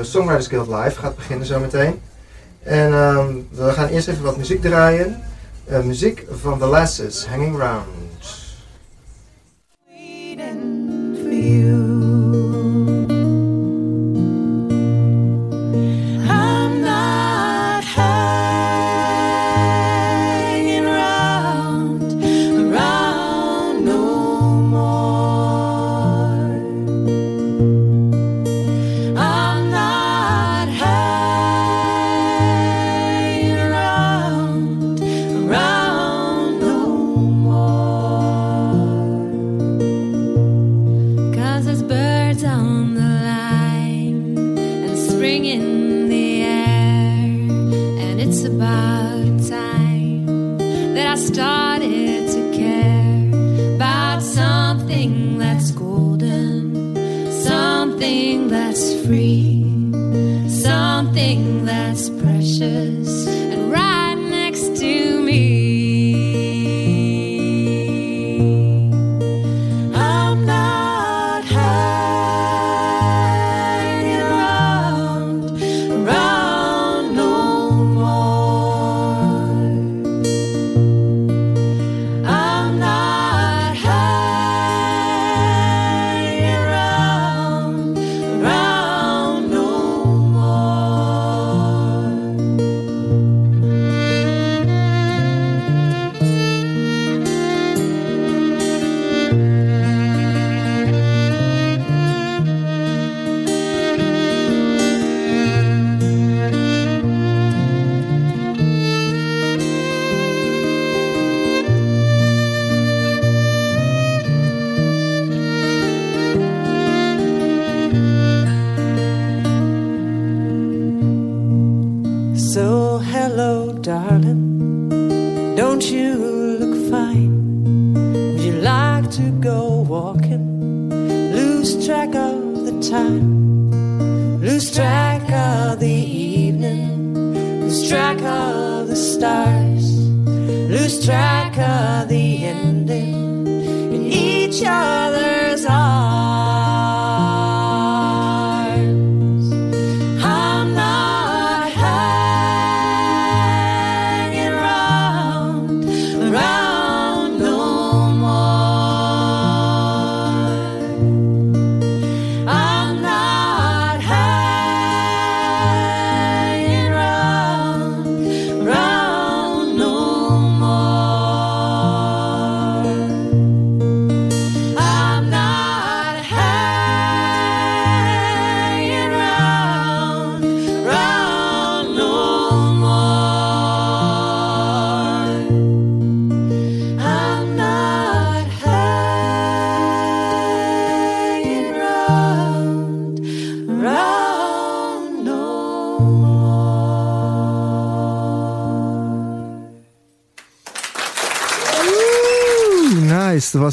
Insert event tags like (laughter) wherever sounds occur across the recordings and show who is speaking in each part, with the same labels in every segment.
Speaker 1: Songwriters Guild Live gaat beginnen zometeen. En ehm, we gaan eerst even wat muziek draaien. muziek van The Lasses, Hanging Round.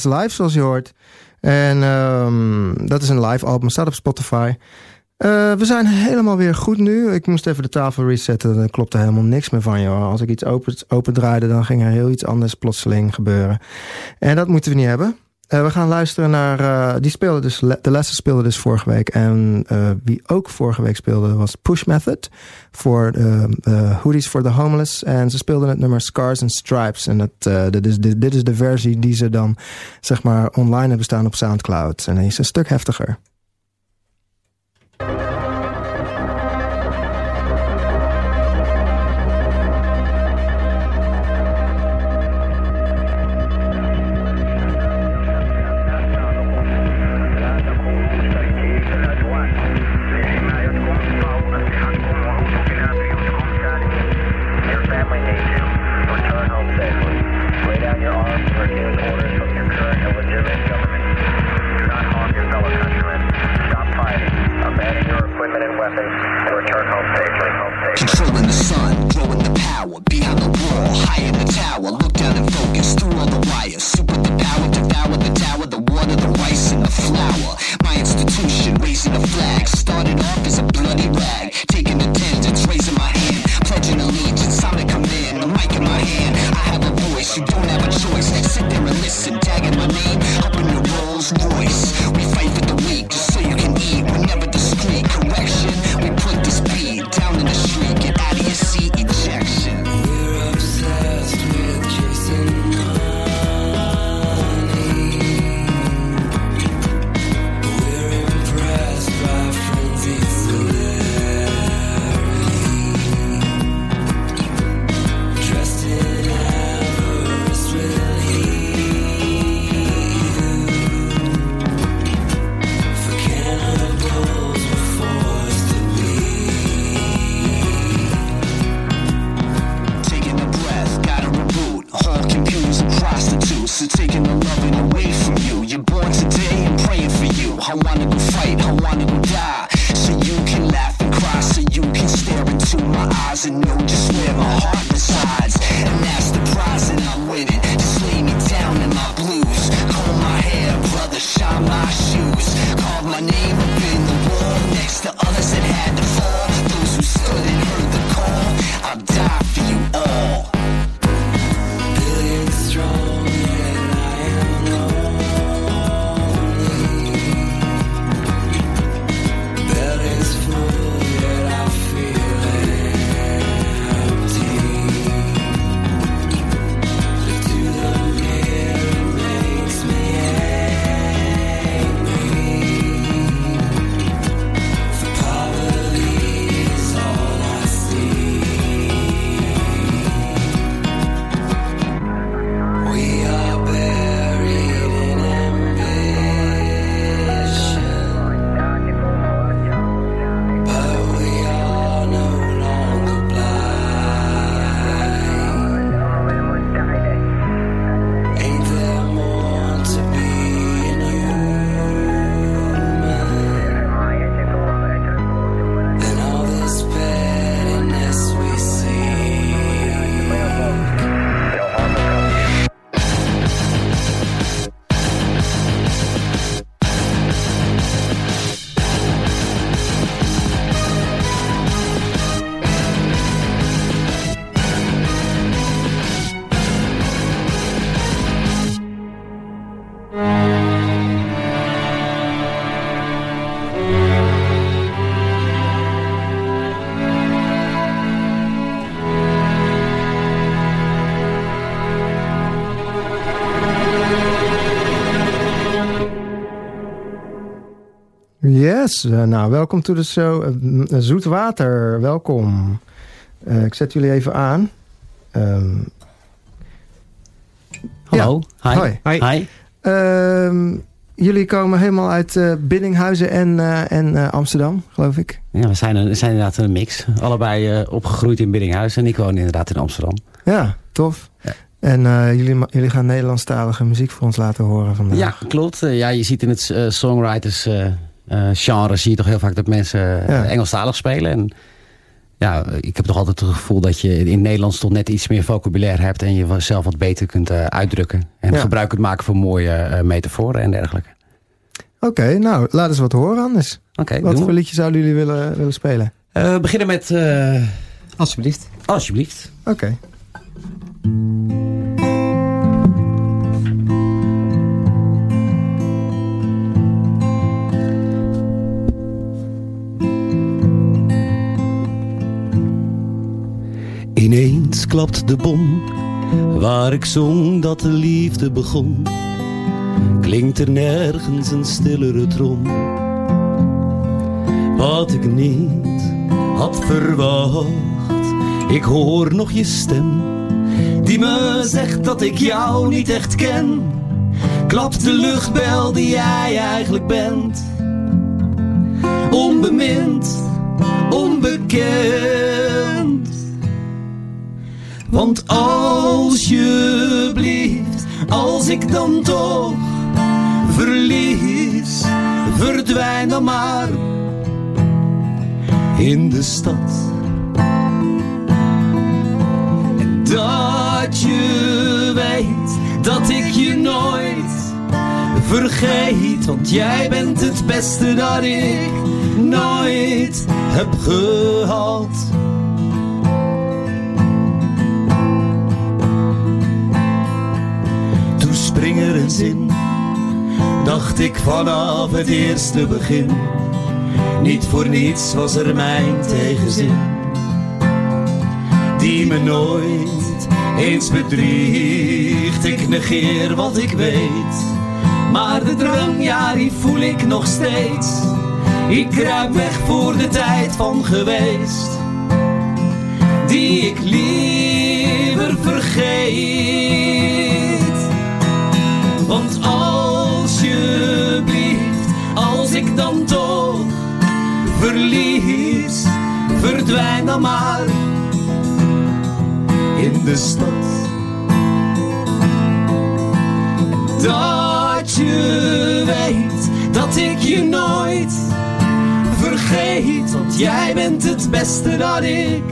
Speaker 1: Live, zoals je hoort. En um, dat is een live album, staat op Spotify. Uh, we zijn helemaal weer goed nu. Ik moest even de tafel resetten. Er klopte helemaal niks meer van, joh. Als ik iets open, open draaide, dan ging er heel iets anders plotseling gebeuren. En dat moeten we niet hebben. Uh, we gaan luisteren naar... Uh, die speelde dus... De lessen speelde dus vorige week. En uh, wie ook vorige week speelde was Push Method. Voor Hoodies for the Homeless. En ze speelden het nummer Scars and Stripes. En dat, dit, is, dit, dit is de versie die ze dan zeg maar online hebben staan op Soundcloud. En die is een stuk heftiger.
Speaker 2: Yes, uh, nou, welkom to the show. Uh, Zoetwater, welkom. Uh, ik zet jullie even aan. Um,
Speaker 3: Hallo,
Speaker 2: ja.
Speaker 3: hi.
Speaker 2: Hi.
Speaker 3: hi.
Speaker 2: Uh, jullie komen helemaal uit uh, Biddinghuizen en, uh, en uh, Amsterdam, geloof ik.
Speaker 3: Ja, we zijn, een, zijn inderdaad een mix. Allebei opgegroeid in Biddinghuizen en ik woon inderdaad in Amsterdam.
Speaker 2: Ja, tof.
Speaker 3: Ja.
Speaker 2: En jullie, jullie gaan Nederlandstalige muziek voor ons laten horen vandaag.
Speaker 3: Ja, klopt. ja, je ziet in het songwriters genre zie je toch heel vaak dat mensen ja. Engelstalig spelen. En ja, ik heb toch altijd het gevoel dat je in het Nederlands toch net iets meer vocabulaire hebt en je zelf wat beter kunt uh, uitdrukken. En
Speaker 2: Ja.
Speaker 3: gebruik kunt maken van mooie uh, metaforen en dergelijke.
Speaker 2: Oké, nou, laat eens wat horen anders.
Speaker 3: Oké,
Speaker 2: Wat voor liedje zouden jullie willen, willen spelen?
Speaker 3: Eh, we beginnen met... eh,
Speaker 4: Alsjeblieft.
Speaker 3: alsjeblieft.
Speaker 2: Oké.
Speaker 5: Ineens klapt de bom waar ik zong dat de liefde begon. Klinkt er nergens een stillere trom. Wat ik niet had verwacht, ik hoor nog je stem. Die me zegt dat ik jou niet echt ken. Klapt de luchtbel die jij eigenlijk bent. Onbemind, onbekend. Want alsjeblieft, als ik dan toch verlies, verdwijn dan maar in de stad. En dat je weet dat ik je nooit vergeet, want jij bent het beste dat ik nooit heb gehad. Spring er eens in, dacht ik vanaf het eerste begin. Niet voor niets was er mijn tegenzin, die me nooit eens bedriegt. Ik negeer wat ik weet, maar de drang, ja, die voel ik nog steeds. Ik kruip weg voor de tijd van geweest, die ik liever vergeet. Want alsjeblieft, als ik dan toch verlies, verdwijn dan maar in de stad. Dat je weet dat ik je nooit vergeet, want jij bent het beste dat ik.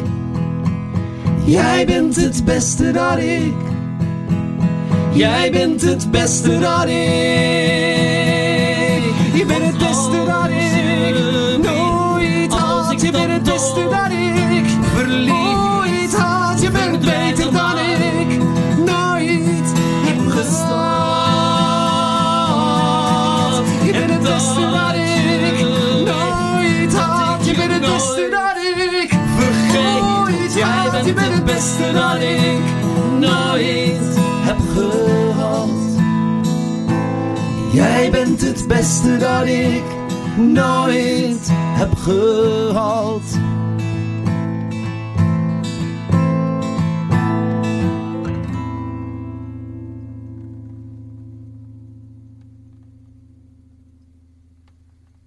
Speaker 5: Jij bent het beste dat ik. Jij bent het beste dat ik. Je bent het beste dat ik nooit had. Je bent het beste dat ik verliefd had. Je bent beter dan ik nooit heb gestaan. Je bent het beste dat ik nooit had. Je bent het beste dat ik vergeet. Jij bent het beste dat ik nooit Jij bent het beste dat ik nooit heb gehad.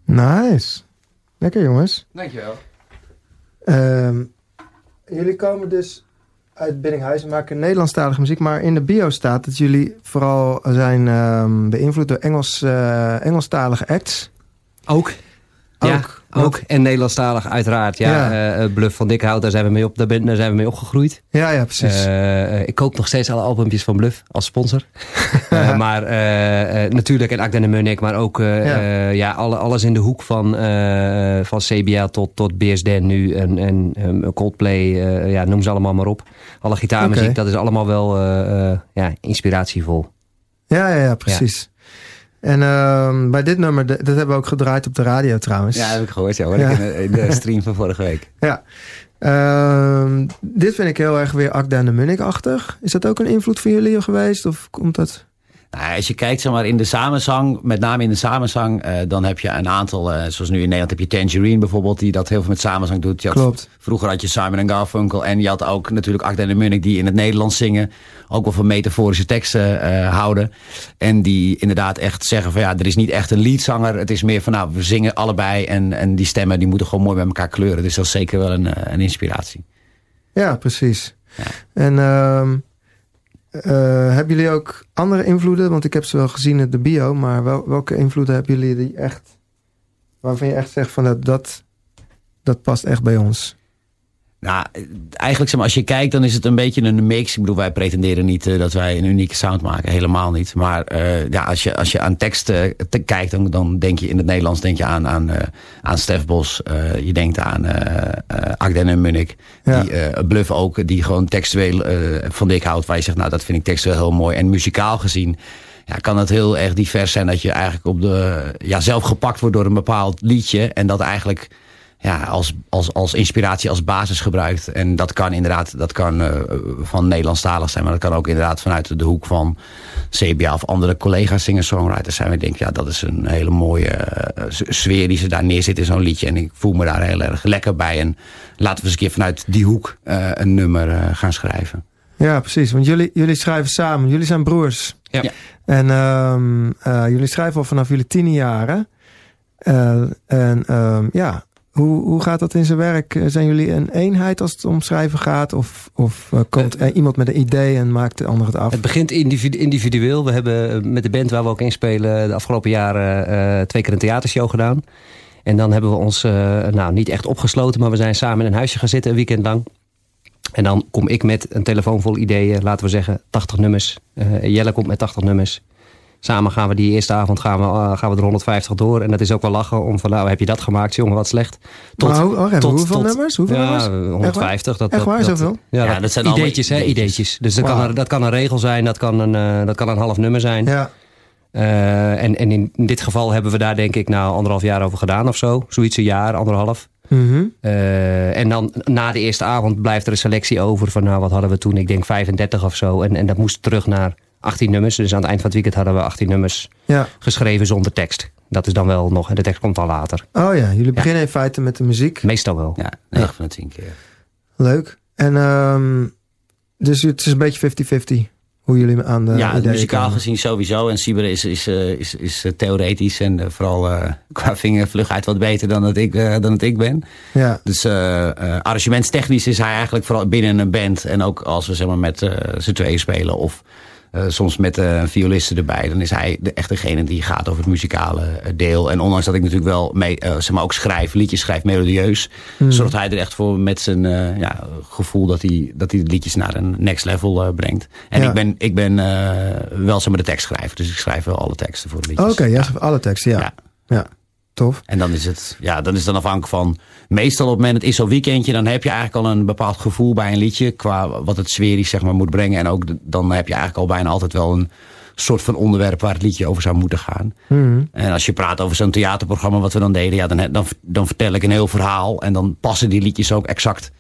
Speaker 2: Nice. Lekker jongens.
Speaker 3: Dankjewel.
Speaker 2: Ehm, jullie komen dus uit Biddinghuizen, maken Nederlandstalige muziek. Maar in de bio staat dat jullie vooral zijn ehm, beïnvloed door Engels, eh, Engelstalige acts.
Speaker 4: Ook. Ja, ook. En Nederlandstalig uiteraard. Ja,
Speaker 2: Ja.
Speaker 4: eh, Bluff van Dikhout, daar zijn we mee, op, daar, ben, daar zijn we mee opgegroeid.
Speaker 2: Ja, ja, precies.
Speaker 4: Eh, ik koop nog steeds alle albumpjes van Bluff als sponsor. (laughs) Eh, maar eh, eh, natuurlijk en Akda en Munnik, maar ook eh,
Speaker 2: Ja.
Speaker 4: ja. alle, alles in de hoek van, eh, van CBA tot, tot BSD nu en, en ehm, Coldplay, eh, ja, noem ze allemaal maar op. Alle gitaarmuziek, dat is allemaal wel eh, eh, ja, inspiratievol.
Speaker 2: ja, ja, ja, precies. En ehm, bij dit nummer, dat hebben we ook gedraaid op de radio trouwens.
Speaker 3: Ja, heb ik gehoord. Ja, hoor.
Speaker 2: Ja.
Speaker 3: Ik in, de, in de stream van vorige week. (laughs)
Speaker 2: Ja. Ehm, dit vind ik heel erg weer Akda en de Munnik-achtig. Is dat ook een invloed van jullie geweest? Of komt dat...
Speaker 5: Nou, als je kijkt zeg maar, in de samenzang, met name in de samenzang, uh, dan heb je een aantal, uh, zoals nu in Nederland heb je Tangerine bijvoorbeeld, die dat heel veel met samenzang doet.
Speaker 2: Had, Klopt.
Speaker 5: Vroeger had je Simon Garfunkel en je had ook natuurlijk Akda en Munnik die in het Nederlands zingen. Ook wel van metaforische teksten uh, houden. En die inderdaad echt zeggen van ja, er is niet echt een leadzanger. Het is meer van nou, we zingen allebei en, en die stemmen die moeten gewoon mooi met elkaar kleuren. Dus dat is zeker wel een, een inspiratie.
Speaker 2: Ja, precies. Ja. En... Um uh, hebben jullie ook andere invloeden? Want ik heb ze wel gezien in de bio, maar wel, welke invloeden hebben jullie die echt, waarvan je echt zegt van dat, dat past echt bij ons?
Speaker 5: Nou, eigenlijk zeg maar, als je kijkt, dan is het een beetje een mix. Ik bedoel, wij pretenderen niet uh, dat wij een unieke sound maken. Helemaal niet. Maar uh, ja, als je, als je aan teksten te kijkt, dan, dan denk je in het Nederlands denk je aan, aan, aan Stef Bos. je denkt aan Agden en Munnik. Ja. Die Bluff ook, die gewoon textueel van dik houdt. Waar je zegt, nou, dat vind ik textueel heel mooi. En muzikaal gezien ja, kan het heel erg divers zijn. Dat je eigenlijk op de, ja, zelf gepakt wordt door een bepaald liedje. En dat eigenlijk ja, als, als, als inspiratie, als basis gebruikt. En dat kan inderdaad dat kan, uh, van Nederlandstalig zijn. Maar dat kan ook inderdaad vanuit de hoek van CBA of andere collega's singer-songwriters zijn. We denken, ja, dat is een hele mooie uh, sfeer die ze daar neerzet in zo'n liedje. En ik voel me daar heel erg lekker bij. En laten we eens een keer vanuit die hoek uh, een nummer gaan schrijven.
Speaker 2: Ja, precies. Want jullie, jullie schrijven samen. Jullie zijn broers.
Speaker 5: Ja. ja.
Speaker 2: En um, jullie schrijven al vanaf jullie tien jaren. en um, ja, hoe, hoe gaat dat in zijn werk? Eh, zijn jullie een eenheid als het om schrijven gaat? Of, of uh, komt uh, iemand met een idee en maakt de ander het af?
Speaker 4: Het begint individueel. We hebben met de band waar we ook in spelen... de afgelopen jaren twee keer een theatershow gedaan. En dan hebben we ons nou, niet echt opgesloten... maar we zijn samen in een huisje gaan zitten een weekend lang. En dan kom ik met een telefoon vol ideeën. Laten we zeggen 80 nummers. Jelle komt met 80 nummers. Samen gaan we die eerste avond gaan we, uh, gaan we er 150 door. En dat is ook wel lachen om van nou heb je dat gemaakt, jongen, wat slecht.
Speaker 2: Tot, maar, oh, tot, hoeveel tot, nummers? Hoeveel
Speaker 4: ja, nummers? 150. Dat,
Speaker 2: Echt waar,
Speaker 4: dat,
Speaker 2: zoveel?
Speaker 4: Ja, ja, dat, zijn ideetjes, hè, ideetjes. Dus dat, wow. kan, er, dat kan een regel zijn, dat kan een, uh, dat kan een half nummer zijn.
Speaker 2: Ja.
Speaker 4: Uh, en, en in dit geval hebben we daar denk ik nou anderhalf jaar over gedaan of zo. Zoiets een jaar, anderhalf.
Speaker 2: Mm -hmm.
Speaker 4: uh, en dan na de eerste avond blijft er een selectie over van nou wat hadden we toen? Ik denk 35 of zo. En, en dat moest terug naar 18 nummers. Dus aan het eind van het weekend hadden we 18 nummers
Speaker 2: ja.
Speaker 4: geschreven zonder tekst. Dat is dan wel nog, en de tekst komt al later.
Speaker 2: Oh ja, jullie beginnen in feite met de muziek.
Speaker 4: Meestal wel.
Speaker 5: Ja, 9 ja. van de 10 keer.
Speaker 2: Leuk. En um, dus het is een beetje 50-50 hoe jullie aan de
Speaker 5: Ja, muzikaal komen. gezien sowieso. En Sieber is, is, uh, is, is uh, theoretisch en uh, vooral qua vingervlugheid wat beter dan dat ik, dan dat ik ben.
Speaker 2: Ja.
Speaker 5: Dus arrangementstechnisch is hij eigenlijk vooral binnen een band. En ook als we zeg maar, met z'n tweeën spelen of uh, soms met uh, violisten erbij. Dan is hij de, echt degene die gaat over het muzikale uh, deel. En ondanks dat ik natuurlijk wel mee, zeg maar ook schrijf, liedjes schrijf melodieus.
Speaker 2: Hmm.
Speaker 5: Zorgt hij er echt voor met zijn ja, gevoel dat hij, dat hij de liedjes naar een next level brengt. En
Speaker 2: Ja.
Speaker 5: ik ben, ik ben wel zeg maar de tekstschrijver. Dus ik schrijf wel alle teksten voor de liedjes.
Speaker 2: Oké, ja, alle teksten, ja.
Speaker 5: Ja.
Speaker 2: ja. Tof.
Speaker 5: En dan is het, ja, dan is het dan afhankelijk van. Meestal op het moment, het is zo'n weekendje, dan heb je eigenlijk al een bepaald gevoel bij een liedje. Qua wat het sferisch zeg maar moet brengen. En ook dan heb je eigenlijk al bijna altijd wel een soort van onderwerp waar het liedje over zou moeten gaan.
Speaker 2: Mhm.
Speaker 5: En als je praat over zo'n theaterprogramma wat we dan deden, ja, dan, dan, dan vertel ik een heel verhaal. En dan passen die liedjes ook exact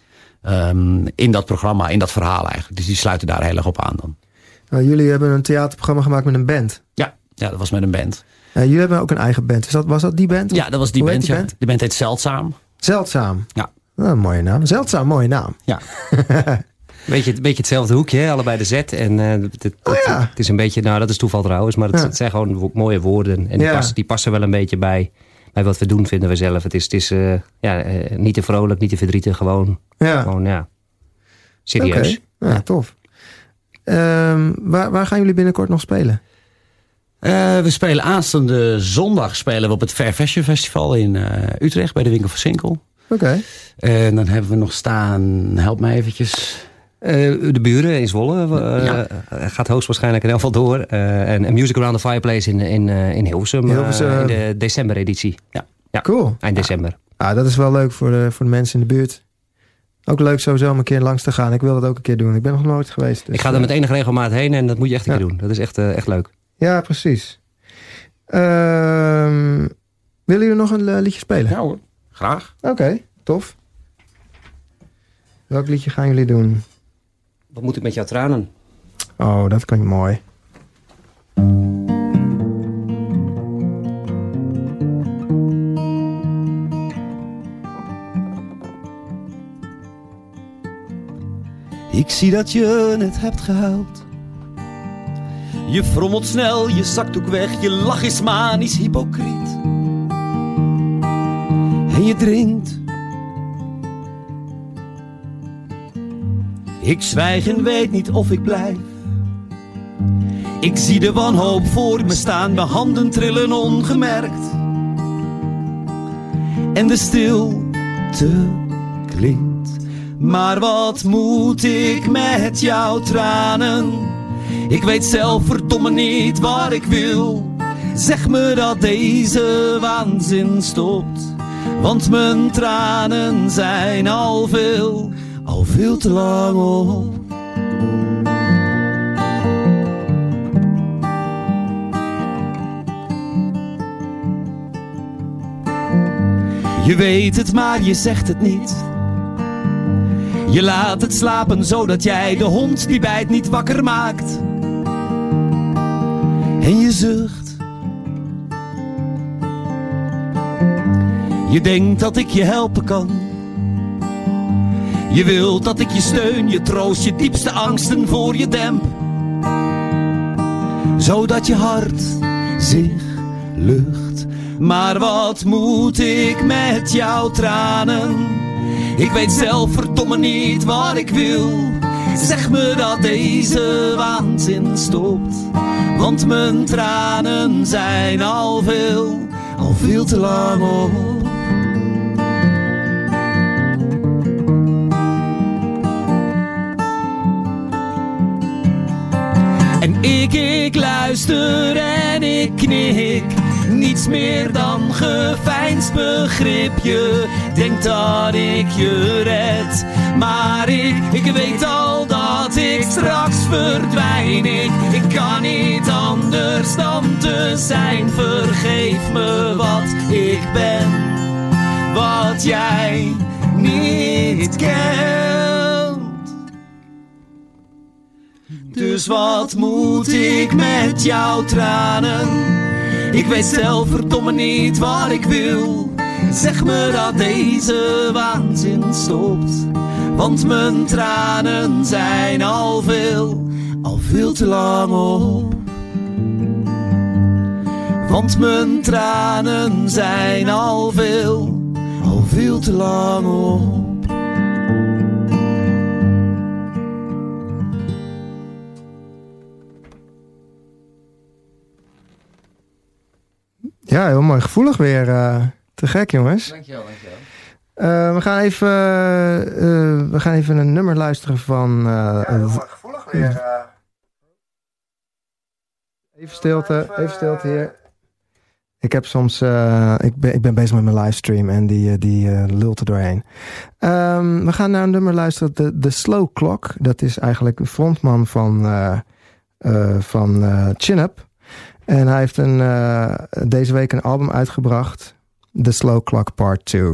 Speaker 5: ehm, in dat programma, in dat verhaal eigenlijk. Dus die sluiten daar heel erg op aan dan.
Speaker 2: Nou, jullie hebben een theaterprogramma gemaakt met een band.
Speaker 5: Ja, ja dat was met een band.
Speaker 2: Uh, jullie hebben ook een eigen band. Is dat, was dat die band?
Speaker 5: Ja, dat was die band.
Speaker 2: die
Speaker 5: ja.
Speaker 2: band?
Speaker 5: Die band heet Zeldzaam.
Speaker 2: Zeldzaam.
Speaker 5: Ja.
Speaker 2: Nou, een mooie naam. Zeldzaam, mooie naam.
Speaker 5: Ja. (laughs)
Speaker 4: Beetje, beetje hetzelfde hoekje, hè? allebei de Z. En uh, het, het,
Speaker 2: Oh, ja.
Speaker 4: het is een beetje, nou dat is toeval trouwens, maar het,
Speaker 2: Ja.
Speaker 4: zijn gewoon wo- mooie woorden. En die, passen, die passen wel een beetje bij, bij wat we doen, vinden we zelf. Het is, het is uh, ja, uh, niet te vrolijk, niet te verdrietig, gewoon, gewoon ja, serieus.
Speaker 2: Ja, tof. Ehm, waar, waar gaan jullie binnenkort nog spelen?
Speaker 5: Eh, we spelen aanstaande zondag spelen we op het Fair Fashion Festival in eh, Utrecht bij de winkel van Sinkel.
Speaker 2: Oké.
Speaker 5: En dan hebben we nog staan, help me eventjes.
Speaker 4: Uh, de buren in Zwolle uh,
Speaker 5: Ja.
Speaker 4: gaat hoogstwaarschijnlijk in elk geval door. Uh, en, Music Around the Fireplace in, in, in Hilversum,
Speaker 2: Hilversum.
Speaker 4: in de december-editie. Ja,
Speaker 2: Cool.
Speaker 4: eind december.
Speaker 2: Ah, dat is wel leuk voor de, voor de mensen in de buurt. Ook leuk sowieso om een keer langs te gaan. Ik wil dat ook een keer doen. Ik ben nog nooit geweest. dus,
Speaker 4: Ik ga er
Speaker 2: eh,
Speaker 4: met enige regelmaat heen en dat moet je echt een
Speaker 2: Ja.
Speaker 4: keer doen. Dat is echt, echt leuk.
Speaker 2: Ja, precies. Ehm, willen jullie nog een eh, liedje spelen?
Speaker 5: hoor. Graag.
Speaker 2: Oké, tof. Welk liedje gaan jullie doen?
Speaker 4: Wat moet ik met jouw tranen?
Speaker 2: Oh, dat klinkt mooi.
Speaker 5: Ik zie dat je het hebt gehuild. Je frommelt snel, je zakdoek weg, je lach is manisch hypocriet. En je drinkt. Ik zwijg en weet niet of ik blijf. Ik zie de wanhoop voor me staan, mijn handen trillen ongemerkt. En de stilte klinkt. Maar wat moet ik met jouw tranen? Ik weet zelf verdomme niet waar ik wil. Zeg me dat deze waanzin stopt. Want mijn tranen zijn al veel, al veel te lang op. Je weet het, maar je zegt het niet. Je laat het slapen zodat jij de hond die bijt niet wakker maakt. En je zucht. Je denkt dat ik je helpen kan. Je wilt dat ik je steun, je troost, je diepste angsten voor je demp. Zodat je hart zich lucht. Maar wat moet ik met jouw tranen? Ik weet zelf verdomme niet wat ik wil. Zeg me dat deze waanzin stopt. Want mijn tranen zijn al veel, al veel te lang op. En ik, ik luister en ik knik. Niets meer dan geveinsd begrip. Je denkt dat ik je red. Maar ik, ik weet al dat ik straks verdwijn. Ik, ik kan niet anders dan te zijn. Vergeef me wat ik ben. Wat jij niet kent. Dus wat moet ik met jouw tranen? Ik weet zelf verdomme niet wat ik wil. Zeg me dat deze waanzin stopt. Want mijn tranen zijn al veel, al veel te lang op. Want mijn tranen zijn al veel, al veel te lang op.
Speaker 2: Ja, heel mooi gevoelig weer. Uh, te gek, jongens.
Speaker 3: Dankjewel, dankjewel.
Speaker 2: Uh, we, gaan even, uh, we gaan even een nummer luisteren van... ja, heel mooi gevoelig weer. Even stilte, even stilte hier. Ik heb soms... ik, ben, ik ben bezig met mijn livestream en die, die lult er doorheen. Um, we gaan naar een nummer luisteren, de, de Slow Clock. Dat is eigenlijk de frontman van, van Chin Up. En hij heeft uh, deze week een album uitgebracht. The Slow Clock Part 2.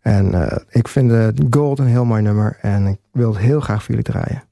Speaker 2: En uh, ik vind de Gold een heel mooi nummer. En ik wil het heel graag voor jullie draaien.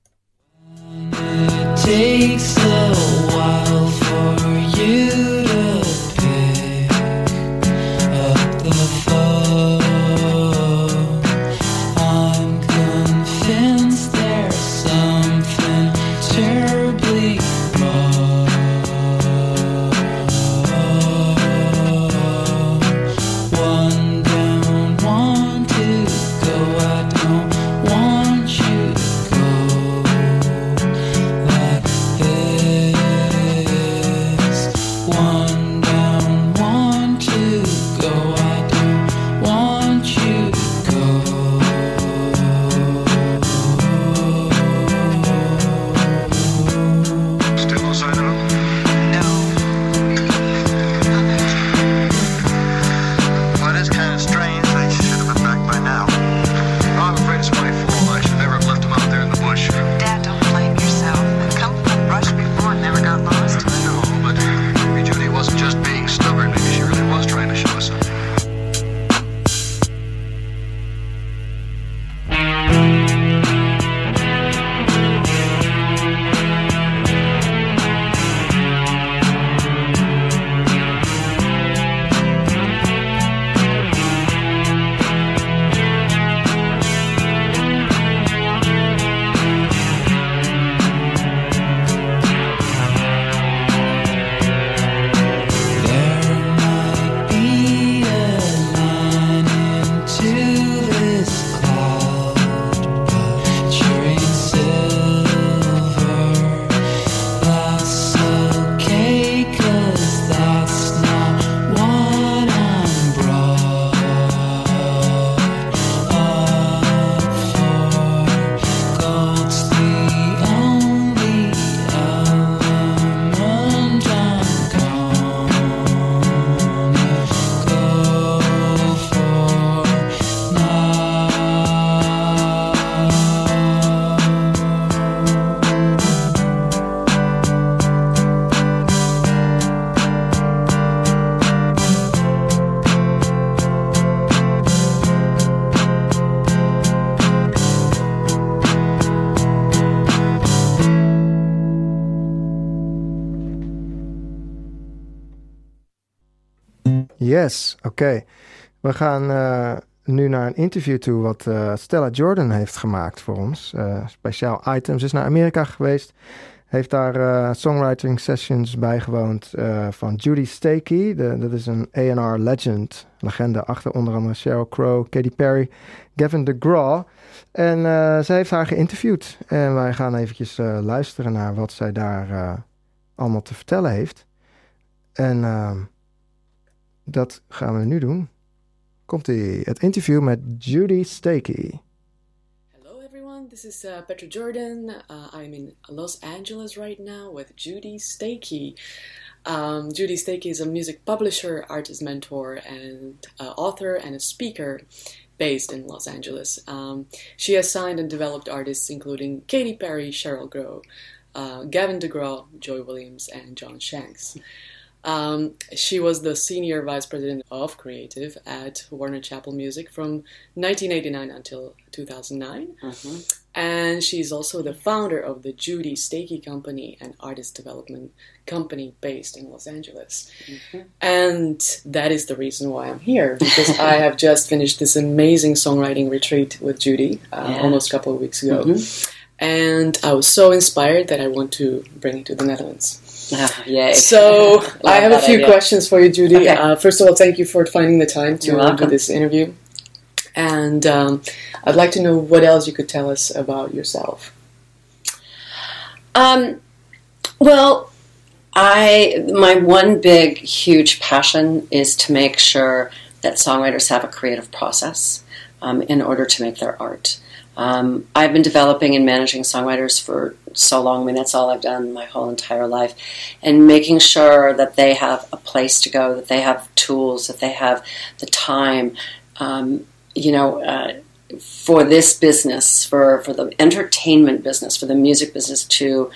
Speaker 2: Yes, oké. We gaan eh, nu naar een interview toe wat eh, Stella Jordan heeft gemaakt voor ons. Eh, speciaal items. Is naar Amerika geweest. Heeft daar songwriting sessions bijgewoond van Judy Stakey. Dat is een A&R legend. Legende achter onder andere Sheryl Crow, Katy Perry, Gavin DeGraw. En zij heeft haar geïnterviewd. En wij gaan eventjes luisteren naar wat zij daar allemaal te vertellen heeft. En ehm, dat gaan we nu doen. Komt-ie. Het interview met Judy Stakey.
Speaker 6: Hello everyone, this is uh, Petra Jordan. Uh, I'm in Los Angeles right now with Judy Stakey. Um, Judy Stakey is a music publisher, artist mentor, and uh, author and a speaker based in Los Angeles. Um, she has signed and developed artists including Katy Perry, Cheryl Crow, uh, Gavin DeGraw, Joy Williams, and John Shanks. Um, she was the senior vice president of creative at Warner Chapel Music from 1989 until 2009. Mm-hmm. And she's also the founder of the Judy Stakey Company, an artist development company based in Los Angeles. Mm-hmm. And that is the reason why I'm here, because (laughs) I have just finished this amazing songwriting retreat with Judy uh, yeah. almost a couple of weeks ago. Mm-hmm. And I was so inspired that I want to bring it to the Netherlands.
Speaker 7: Ah, yay. (laughs)
Speaker 6: So (laughs) I have a few
Speaker 7: idea.
Speaker 6: questions for you, Judy.
Speaker 7: Okay.
Speaker 6: Uh, first of all, thank you for finding the time to do this interview. And um, I'd like to know what else you could tell us about yourself.
Speaker 7: Um, well, I my one big huge passion is to make sure that songwriters have a creative process um, in order to make their art. Um, I've been developing and managing songwriters for so long. I mean, that's all I've done my whole entire life. And making sure that they have a place to go, that they have tools, that they have the time, um, you know, uh, for this business, for, for the entertainment business, for the music business to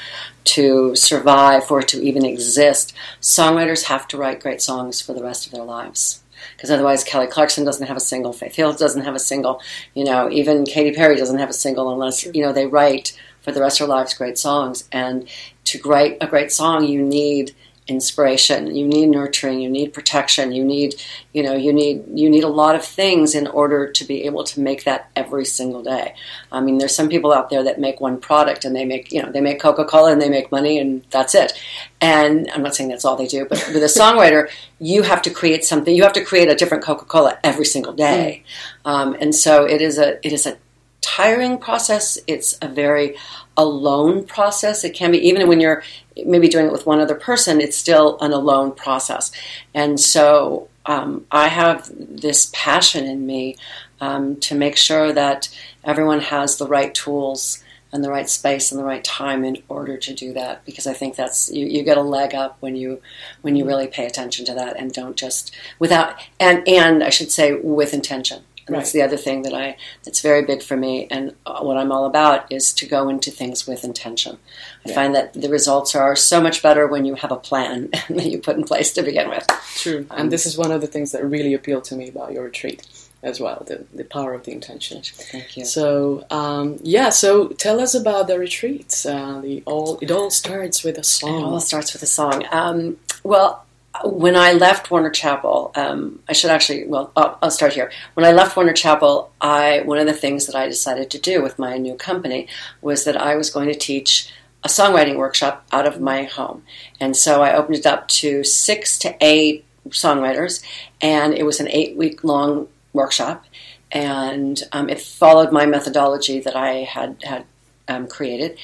Speaker 7: to survive, it to even exist, songwriters have to write great songs for the rest of their lives because otherwise Kelly Clarkson doesn't have a single, Faith Hill doesn't have a single, you know, even Katy Perry doesn't have a single unless, you know, they write for the rest of their lives great songs. And to write a great song, you need inspiration, you need nurturing, you need protection, you need, you know, you need you need a lot of things in order to be able to make that every single day. I mean, there's some people out there that make one product and they make, you know, they make Coca-Cola and they make money and that's it. And I'm not saying that's all they do, but with a songwriter, you have to create something. You have to create a different Coca-Cola every single day, mm. um, and so it is a it is a tiring process. It's a very alone process. It can be even when you're maybe doing it with one other person. It's still an alone process, and so um, I have this passion in me um, to make sure that everyone has the right tools and the right space and the right time in order to do that because I think that's you, you get a leg up when you when you really pay attention to that and don't just without and and I should say with intention and right. that's the other thing that I that's very big for me and what I'm all about is to go into things with intention. I yeah. find that the results are so much better when you have a plan (laughs) that you put in place to begin with.
Speaker 6: True, um, and this is one of the things that really appealed to me about your retreat as well the, the power of the intention
Speaker 7: thank you
Speaker 6: so um, yeah so tell us about the retreats uh, the all it all starts with a song
Speaker 7: it all starts with a song um, well when I left Warner Chapel, um, I should actually, well, I'll, I'll, start here. When I left Warner Chapel, I one of the things that I decided to do with my new company was that I was going to teach a songwriting workshop out of my home, and so I opened it up to six to eight songwriters, and it was an eight week long workshop, and um, it followed my methodology that I had had um, created.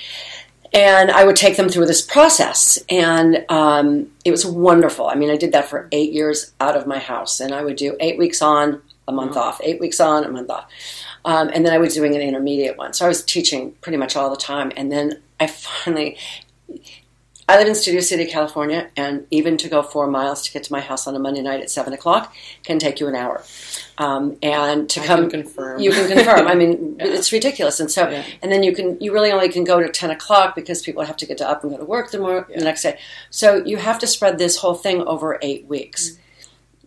Speaker 7: And I would take them through this process, and um, it was wonderful. I mean, I did that for eight years out of my house, and I would do eight weeks on, a month off, eight weeks on, a month off. Um, and then I was doing an intermediate one. So I was teaching pretty much all the time. And then I finally, I live in Studio City, California, and even to go four miles to get to my house on a Monday night at seven o'clock can take you an hour. Um, and to
Speaker 6: I
Speaker 7: come,
Speaker 6: can confirm.
Speaker 7: you can confirm. I (laughs) mean,
Speaker 6: Yeah.
Speaker 7: it's ridiculous. And so,
Speaker 6: Yeah.
Speaker 7: and then you can, you really only can go to ten o'clock because people have to get to up and go to work the, more,
Speaker 6: Yeah.
Speaker 7: the next day. So you have to spread this whole thing over eight weeks.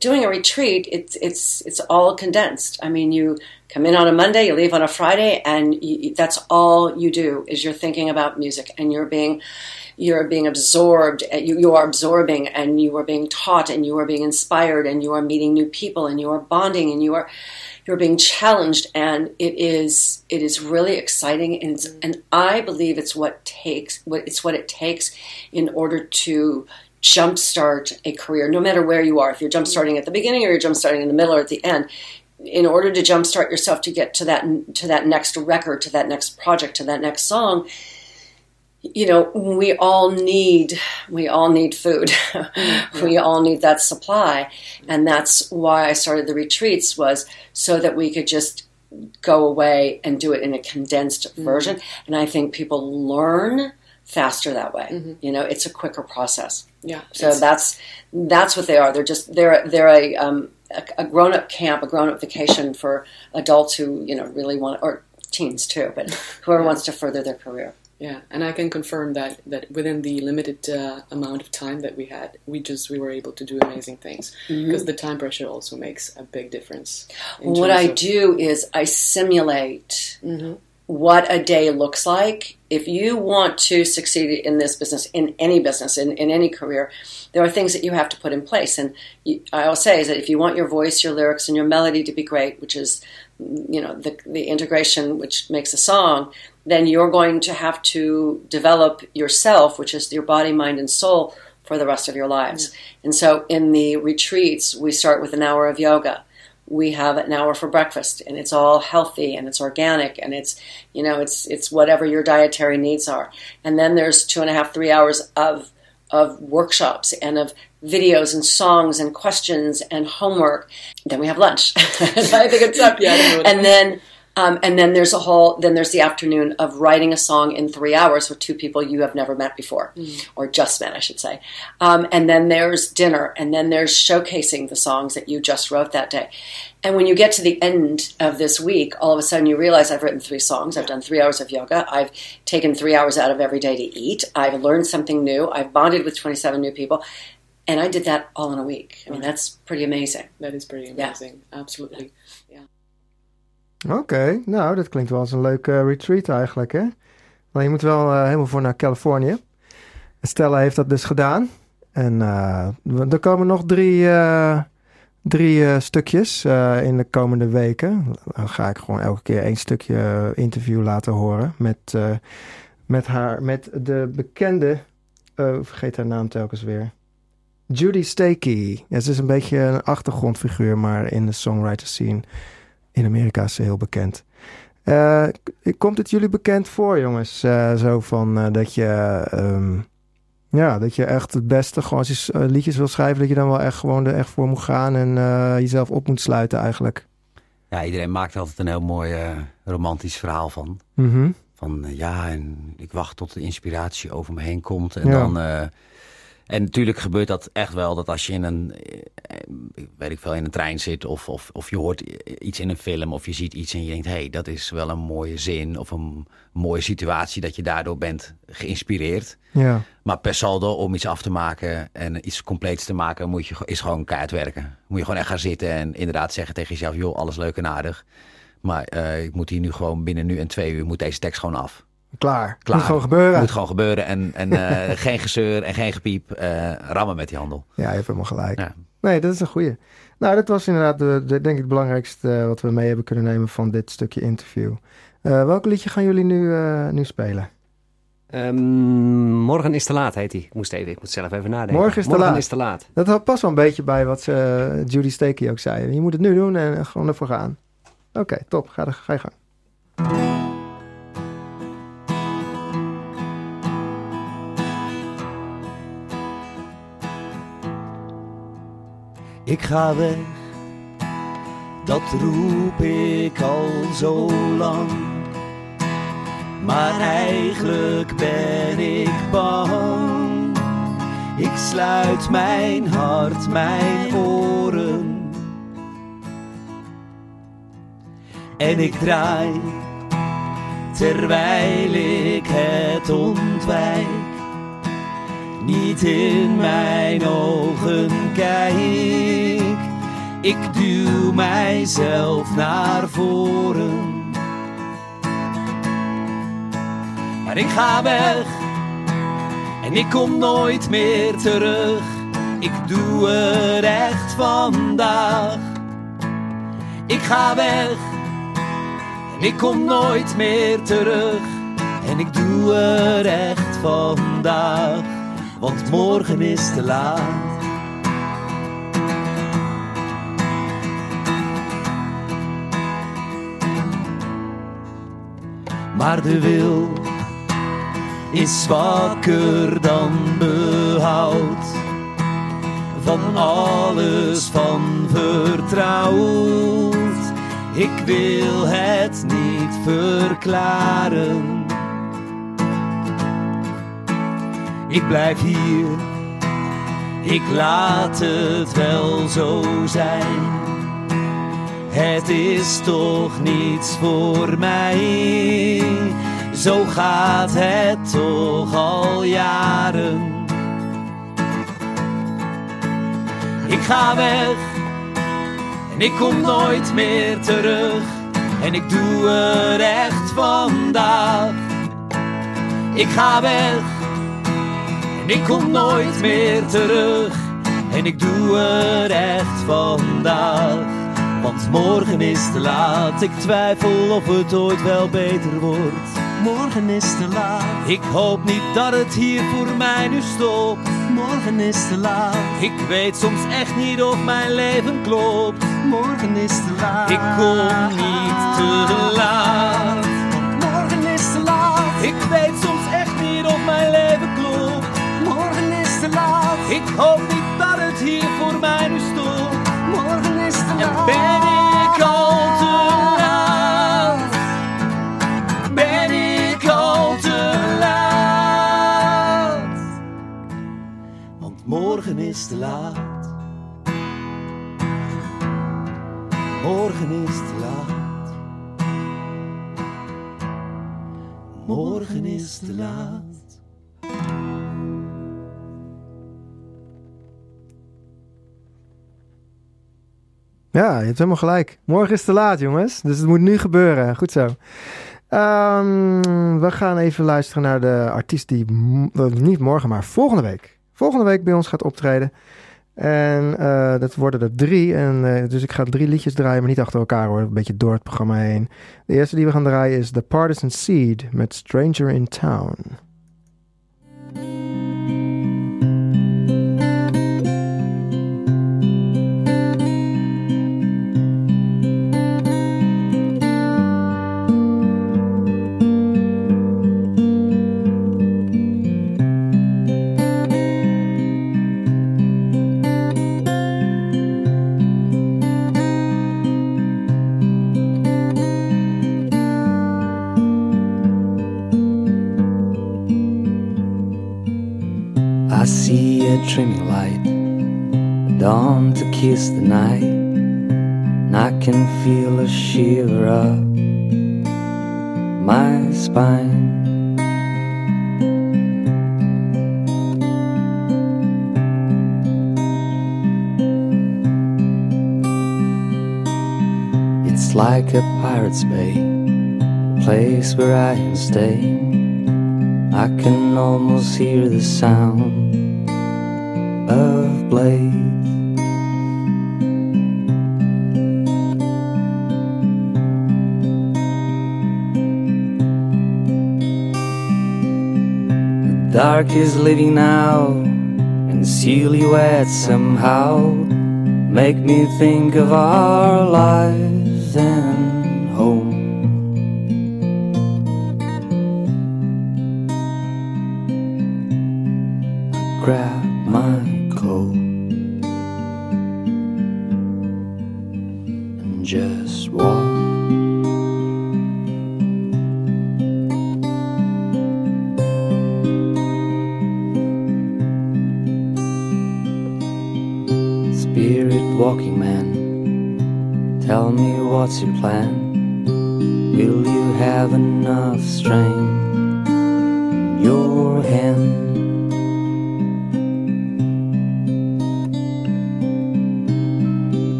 Speaker 7: doing a retreat, it's it's it's all condensed. I mean, you come in on a Monday, you leave on a Friday, and you, that's all you do is you're thinking about music, and you're being you're being absorbed. You you are absorbing, and you are being taught, and you are being inspired, and you are meeting new people, and you are bonding, and you are you're being challenged, and it is it is really exciting, and and I believe it's what takes what it's what it takes in order to jumpstart a career, no matter where you are. If you're jumpstarting at the beginning or you're jumpstarting in the middle or at the end, in order to jumpstart yourself to get to that to that next record, to that next project, to that next song, you know, we all need we all need food. (laughs) Mm-hmm. we all need that supply, and that's why I started the retreats was so that we could just go away and do it in a condensed mm-hmm. version. And I think people learn faster that way. Mm-hmm. You know, it's a quicker process.
Speaker 6: Yeah.
Speaker 7: So that's that's what they are. They're just they're they're a um, a, a grown up camp, a grown up vacation for adults who you know really want or teens too, but (laughs) whoever wants to further their career.
Speaker 6: Yeah, and I can confirm that that within the limited uh, amount of time that we had, we just we were able to do amazing things because the time pressure also makes a big difference.
Speaker 7: What I
Speaker 6: of-
Speaker 7: do is I simulate what a day looks like. If you want to succeed in this business, in any business, in, in any career, there are things that you have to put in place. And you, I always say is that if you want your voice, your lyrics, and your melody to be great, which is, you know, the, the integration which makes a song, then you're going to have to develop yourself, which is your body, mind, and soul for the rest of your lives. And so in the retreats, we start with an hour of yoga we have an hour for breakfast and it's all healthy and it's organic and it's you know it's it's whatever your dietary needs are. And then there's two and a half three hours of of workshops and of videos and songs and questions and homework. Then we have lunch. (laughs) I think it's up (laughs)
Speaker 6: Yeah, I know what
Speaker 7: and then um, and then there's a whole then there's the afternoon of writing a song in three hours with two people you have never met before. Or just met i should say. Um, and then there's dinner and then there's showcasing the songs that you just wrote that day. And when you get to the end of this week all of a sudden you realize i've written three songs i've done three hours of yoga i've taken three hours out of every day to eat i've learned something new i've bonded with 27 new people and i did that all in a week. I mean that's pretty amazing.
Speaker 6: That is pretty amazing. Absolutely.
Speaker 2: Oké, nou, dat klinkt wel als een leuke retreat eigenlijk, hè? Maar je moet wel eh, helemaal voor naar Californië. Stella heeft dat dus gedaan. En eh, er komen nog drie, eh, drie eh, stukjes eh, in de komende weken. Dan ga ik gewoon elke keer één stukje eh, interview laten horen met, eh, met haar, met de bekende, eh, vergeet haar naam telkens weer. Judy Stakey. Ja, ze is een beetje een achtergrondfiguur, maar in de songwriter scene in Amerika is ze heel bekend. Eh, komt het jullie bekend voor, jongens? Eh, zo van eh, dat je. ehm, ja, dat je echt het beste, gewoon als je liedjes wil schrijven, dat je dan wel echt gewoon er echt voor moet gaan en jezelf op moet sluiten eigenlijk.
Speaker 3: Ja, iedereen maakt altijd een heel mooi romantisch verhaal van.
Speaker 2: Mhm.
Speaker 3: Van ja, en ik wacht tot de inspiratie over me heen komt. En
Speaker 2: Ja.
Speaker 3: dan. En natuurlijk gebeurt dat echt wel dat als je in een, eh, eh, weet ik veel, in een trein zit of, of, of je hoort iets in een film of je ziet iets en je denkt, hé, hey, dat is wel een mooie zin of een mooie situatie dat je daardoor bent geïnspireerd.
Speaker 2: Ja,
Speaker 3: Maar per saldo, om iets af te maken en iets compleets te maken, moet je, is gewoon keihard werken. Moet je gewoon echt gaan zitten en inderdaad zeggen tegen jezelf, joh, alles leuk en aardig. Maar eh, ik moet hier nu gewoon binnen nu en twee uur moet deze tekst gewoon af.
Speaker 2: Klaar.
Speaker 3: Klaar.
Speaker 2: Moet gewoon gebeuren.
Speaker 3: Moet gewoon gebeuren en, en eh, (laughs) geen gezeur en geen gepiep. eh, rammen met die handel.
Speaker 2: Ja, je hebt helemaal gelijk.
Speaker 3: Ja.
Speaker 2: Nee, dat is een goeie. Nou, dat was inderdaad de, de, denk ik het belangrijkste eh, wat we mee hebben kunnen nemen van dit stukje interview. Eh, welk liedje gaan jullie nu, eh, nu spelen?
Speaker 4: Ehm, morgen is te laat, heet hij. Ik moest even, ik moet zelf even nadenken.
Speaker 2: Morgen is te
Speaker 4: morgen
Speaker 2: laat.
Speaker 4: is te laat.
Speaker 2: Dat had- past wel een beetje bij wat eh, Judy Stakey ook zei. Je moet het nu doen en gewoon ervoor gaan. Oké, top. Ga, er- ga je gang.
Speaker 5: Ik ga weg, dat roep ik al zo lang. Maar eigenlijk ben ik bang. Ik sluit mijn hart, mijn oren. En ik draai, terwijl ik het ontwijk niet in mijn ogen kijk. Ik duw mijzelf naar voren. Maar ik ga weg en ik kom nooit meer terug. Ik doe het echt vandaag. Ik ga weg en ik kom nooit meer terug. En ik doe het echt vandaag, want morgen is te laat. Maar de wil is wakker dan behoud van alles van vertrouwd. Ik wil het niet verklaren. Ik blijf hier, ik laat het wel zo zijn. Het is toch niets voor mij. Zo gaat het toch al jaren. Ik ga weg en ik kom nooit meer terug. En ik doe het echt vandaag. Ik ga weg ik kom nooit meer terug. En ik doe het echt vandaag. Want morgen is te laat. Ik twijfel of het ooit wel beter wordt. Morgen is te laat. Ik hoop niet dat het hier voor mij nu stopt. Morgen is te laat. Ik weet soms echt niet of mijn leven klopt. Morgen is te laat. Ik kom niet te laat. Ik hoop niet dat het hier voor mij nu stopt. Morgen is te laat. Ben ik al te laat? Ben ik al te laat? Want morgen is te laat. Morgen is te laat. Morgen is te laat.
Speaker 2: Ja, je hebt helemaal gelijk. Morgen is te laat, jongens. Dus het moet nu gebeuren. Goed zo. Ehm, we gaan even luisteren naar de artiest die eh, niet morgen, maar volgende week. Volgende week bij ons gaat optreden. En eh, dat worden er drie. En, eh, dus ik ga drie liedjes draaien, maar niet achter elkaar hoor. Een beetje door het programma heen. De eerste die we gaan draaien is The Partisan Seed met Stranger in Town.
Speaker 8: Dreaming light, dawn to kiss the night, and I can feel a shiver up my spine. It's like a pirate's bay, a place where I am staying. I can almost hear the sound of blades. The dark is living now, and silhouettes somehow make me think of our lives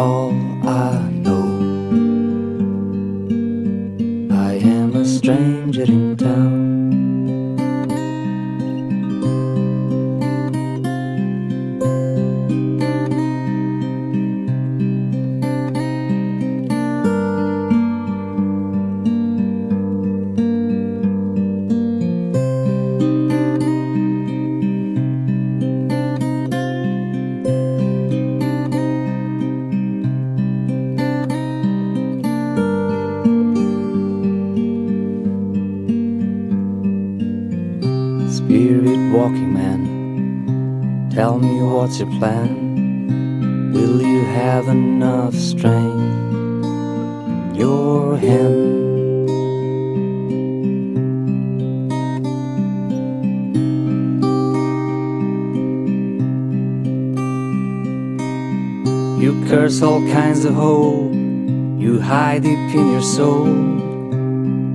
Speaker 8: All I know, I am a stranger in in your soul,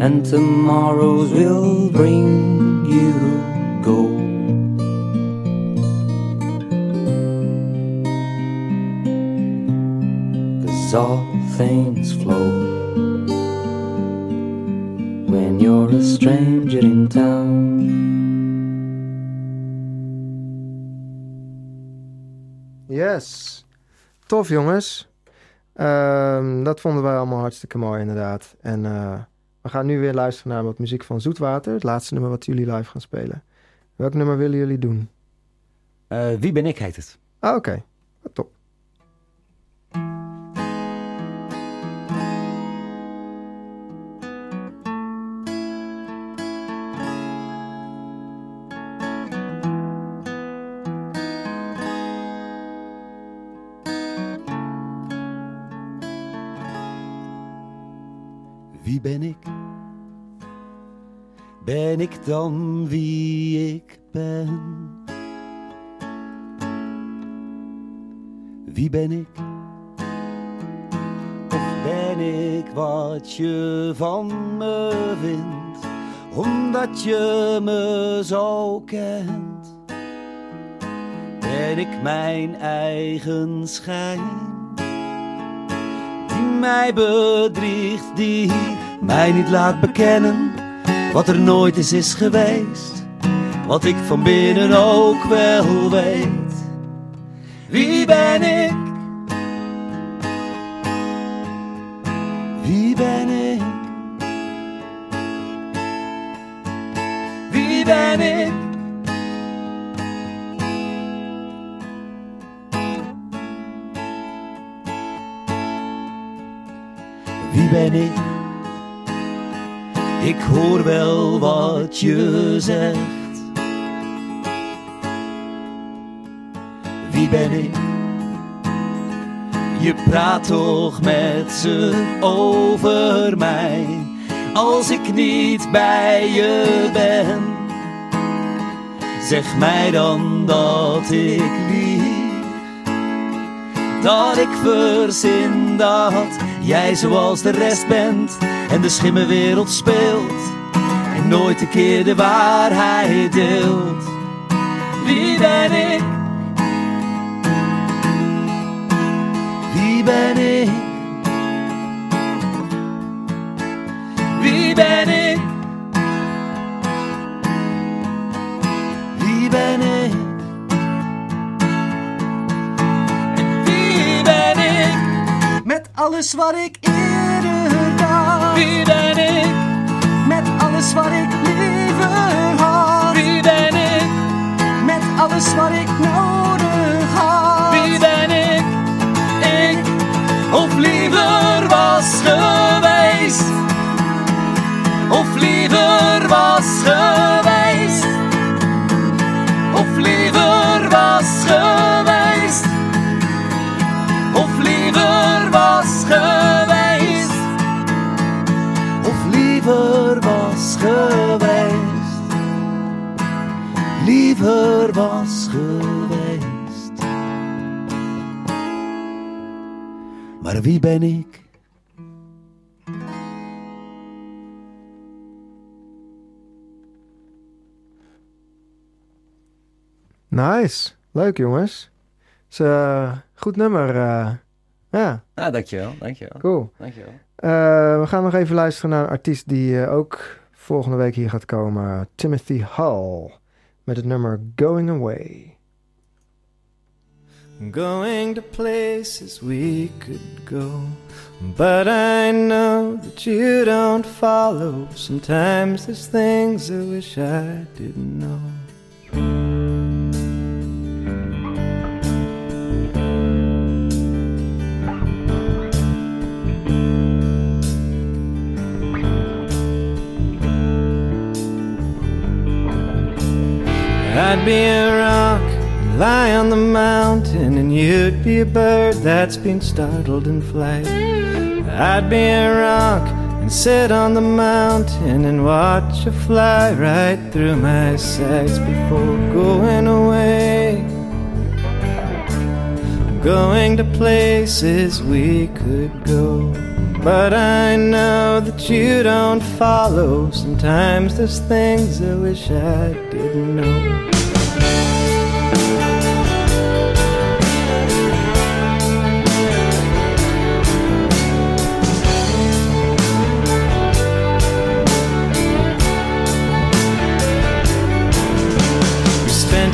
Speaker 8: and tomorrows will bring you gold. Cause all things flow when you're a stranger in town.
Speaker 2: Yes. Tof jongens. Ehm, dat vonden wij allemaal hartstikke mooi inderdaad. En eh, we gaan nu weer luisteren naar wat muziek van Zoetwater. Het laatste nummer wat jullie live gaan spelen. Welk nummer willen jullie doen?
Speaker 3: Eh, wie ben ik heet het.
Speaker 2: Ah, oké. Top.
Speaker 5: Wie ben ik? Ben ik dan wie ik ben? Wie ben ik? Of ben ik wat je van me vindt, omdat je me zo kent? Ben ik mijn eigen schijn? die mij bedriegt, die mij niet laat bekennen wat er nooit eens is geweest, wat ik van binnen ook wel weet. Wie ben ik? Wie ben ik? Wie ben ik? Wie ben ik? Ik hoor wel wat je zegt. Wie ben ik? Je praat toch met ze over mij als ik niet bij je ben. Zeg mij dan dat ik lieg, dat ik verzin dat jij zoals de rest bent en de schimmenwereld speelt en nooit een keer de waarheid deelt. Wie ben ik? Wie ben ik? Wie ben ik? Alles wat ik eerder dacht. Wie ben ik? Met alles wat ik liever had. Wie ben ik? Met alles wat ik nodig had. Wie ben ik? Ik of liever was geweest. Of liever was geweest. Was geweest. Maar wie ben ik?
Speaker 2: Nice. Leuk jongens. Is, uh, goed nummer. Uh, ja.
Speaker 3: Ah, dankjewel. Dankjewel.
Speaker 2: Cool.
Speaker 3: Dankjewel.
Speaker 2: Uh, we gaan nog even luisteren naar een artiest die ook volgende week hier gaat komen. Timothy Hall. Met het Going Away.
Speaker 9: Going to places we could go. But I know that you don't follow. Sometimes there's things I wish I didn't know. I'd be a rock, and lie on the mountain, and you'd be a bird that's been startled in flight. I'd be a rock and sit on the mountain and watch you fly right through my sights before going away. Going to places we could go. But I know that you don't follow. Sometimes there's things I wish I didn't know.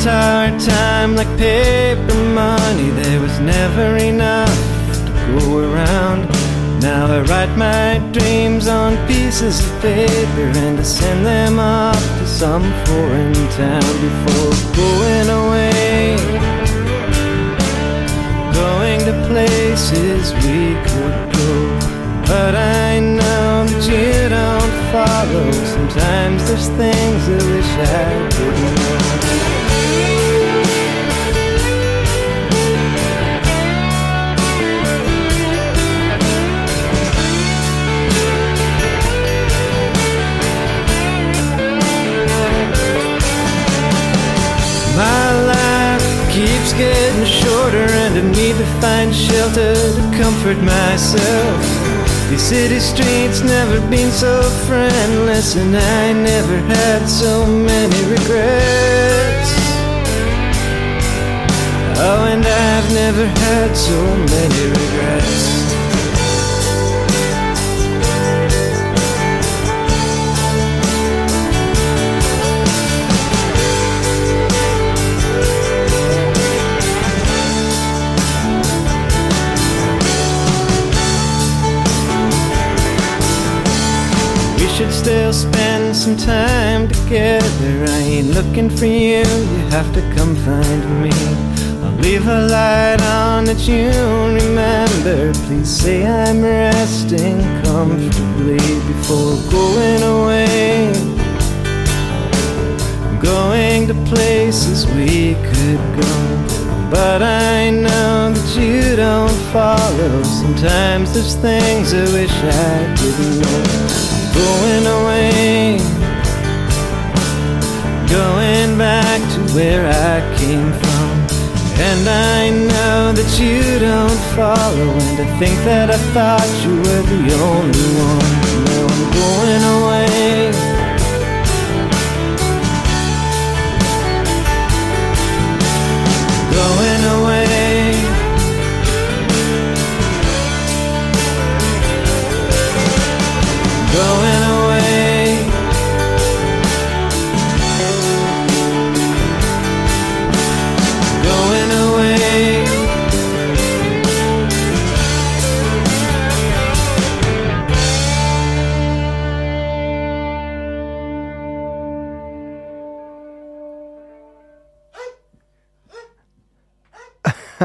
Speaker 9: Our time like paper money. There was never enough to go around. Now I write my dreams on pieces of paper and I send them off to some foreign town before going away. Going to places we could go. But I know that you don't follow. Sometimes there's things I wish I didn't know. Shorter and I need to find shelter to comfort myself. These city streets never been so friendless and I never had so many regrets. Oh, and I've never had so many regrets. Should still spend some time together. I ain't looking for you, you have to come find me. I'll leave a light on that you remember. Please say I'm resting comfortably before going away. Going to places we could go. But I know that you don't follow. Sometimes there's things I wish I didn't know. Going away, going back to where I came from. And I know that you don't follow. And I think that I thought you were the only one. Now I'm going away.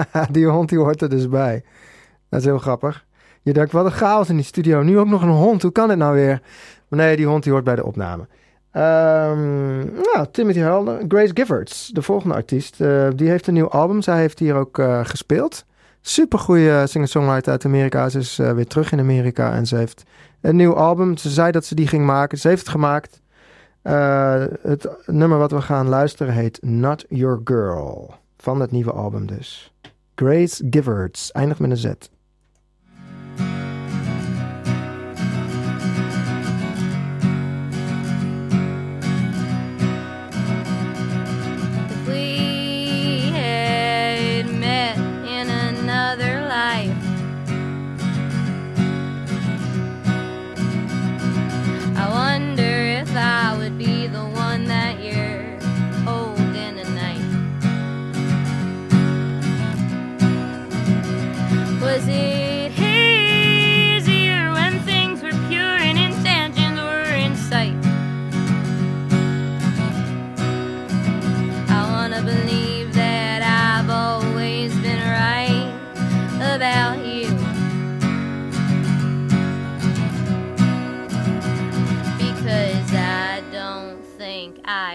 Speaker 9: (laughs)
Speaker 2: die hond die hoort er dus bij. Dat is heel grappig. Je denkt, wat een chaos in die studio. Nu ook nog een hond. Hoe kan dit nou weer? Maar nee, die hond die hoort bij de opname. Ehm, nou, Timothy Helder. Grace Giffords, de volgende artiest. eh, die heeft een nieuw album. Zij heeft hier ook eh, gespeeld. Super goede singer-songwriter uit Amerika. Ze is eh, weer terug in Amerika en ze heeft een nieuw album. Ze zei dat ze die ging maken. Ze heeft het gemaakt. Het nummer wat we gaan luisteren heet Not Your Girl. Van het nieuwe album dus. Grace Giverts, eindigt met een Z.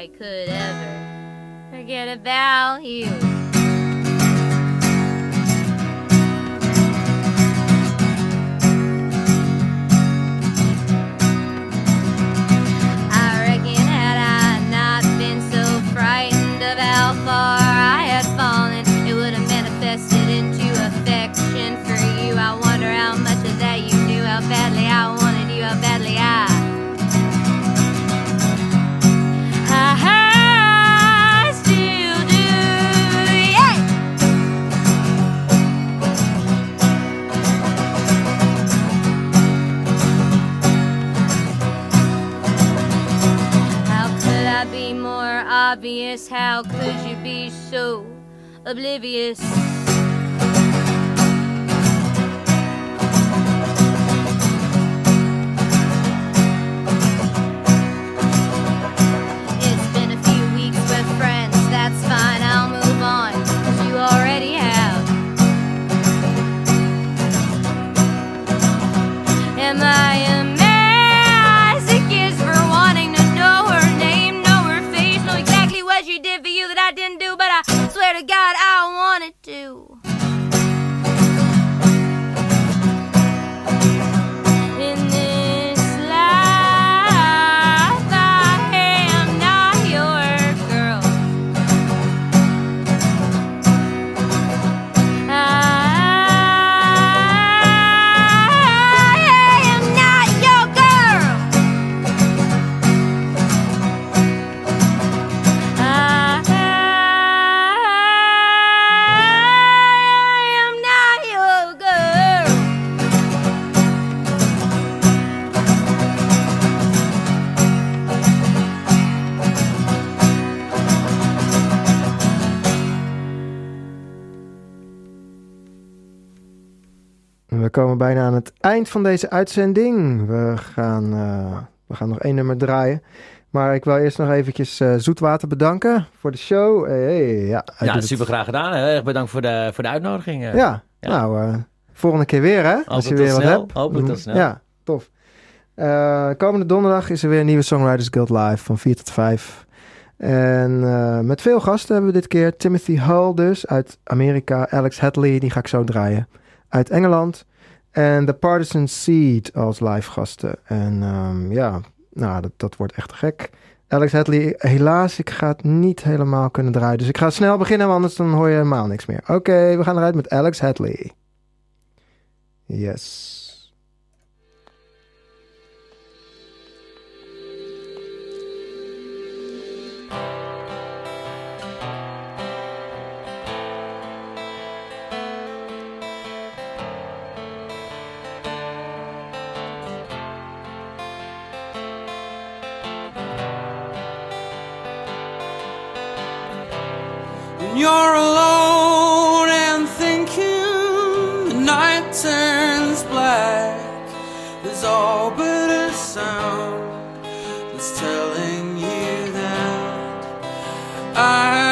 Speaker 1: could ever forget about you. Obvious. How could you be so oblivious? Komen bijna aan het eind van deze uitzending. We gaan, uh, we gaan nog één nummer draaien. Maar ik wil eerst nog eventjes uh, Zoetwater bedanken voor de show. Hey, hey, ja,
Speaker 10: ja super graag gedaan. Heel erg bedankt voor de, voor de uitnodiging.
Speaker 2: Ja, ja. nou, volgende keer weer hè.
Speaker 10: als je weer wat hebt. Hopelijk tot snel.
Speaker 2: Ja, tof. komende donderdag is er weer een nieuwe Songwriters Guild Live van 4 tot 5. En met veel gasten hebben we dit keer Timothy Hull dus uit Amerika. Alex Hadley, die ga ik zo draaien. Uit Engeland. En The Partisan Seed als live gasten. En um, ja, nou, dat, dat wordt echt gek. Alex Hadley, helaas, ik ga het niet helemaal kunnen draaien. Dus ik ga snel beginnen, want anders dan hoor je helemaal niks meer. Oké, we gaan eruit met Alex Hadley. Yes.
Speaker 11: You're alone and thinking the night turns black. There's all but a sound that's telling you that I'm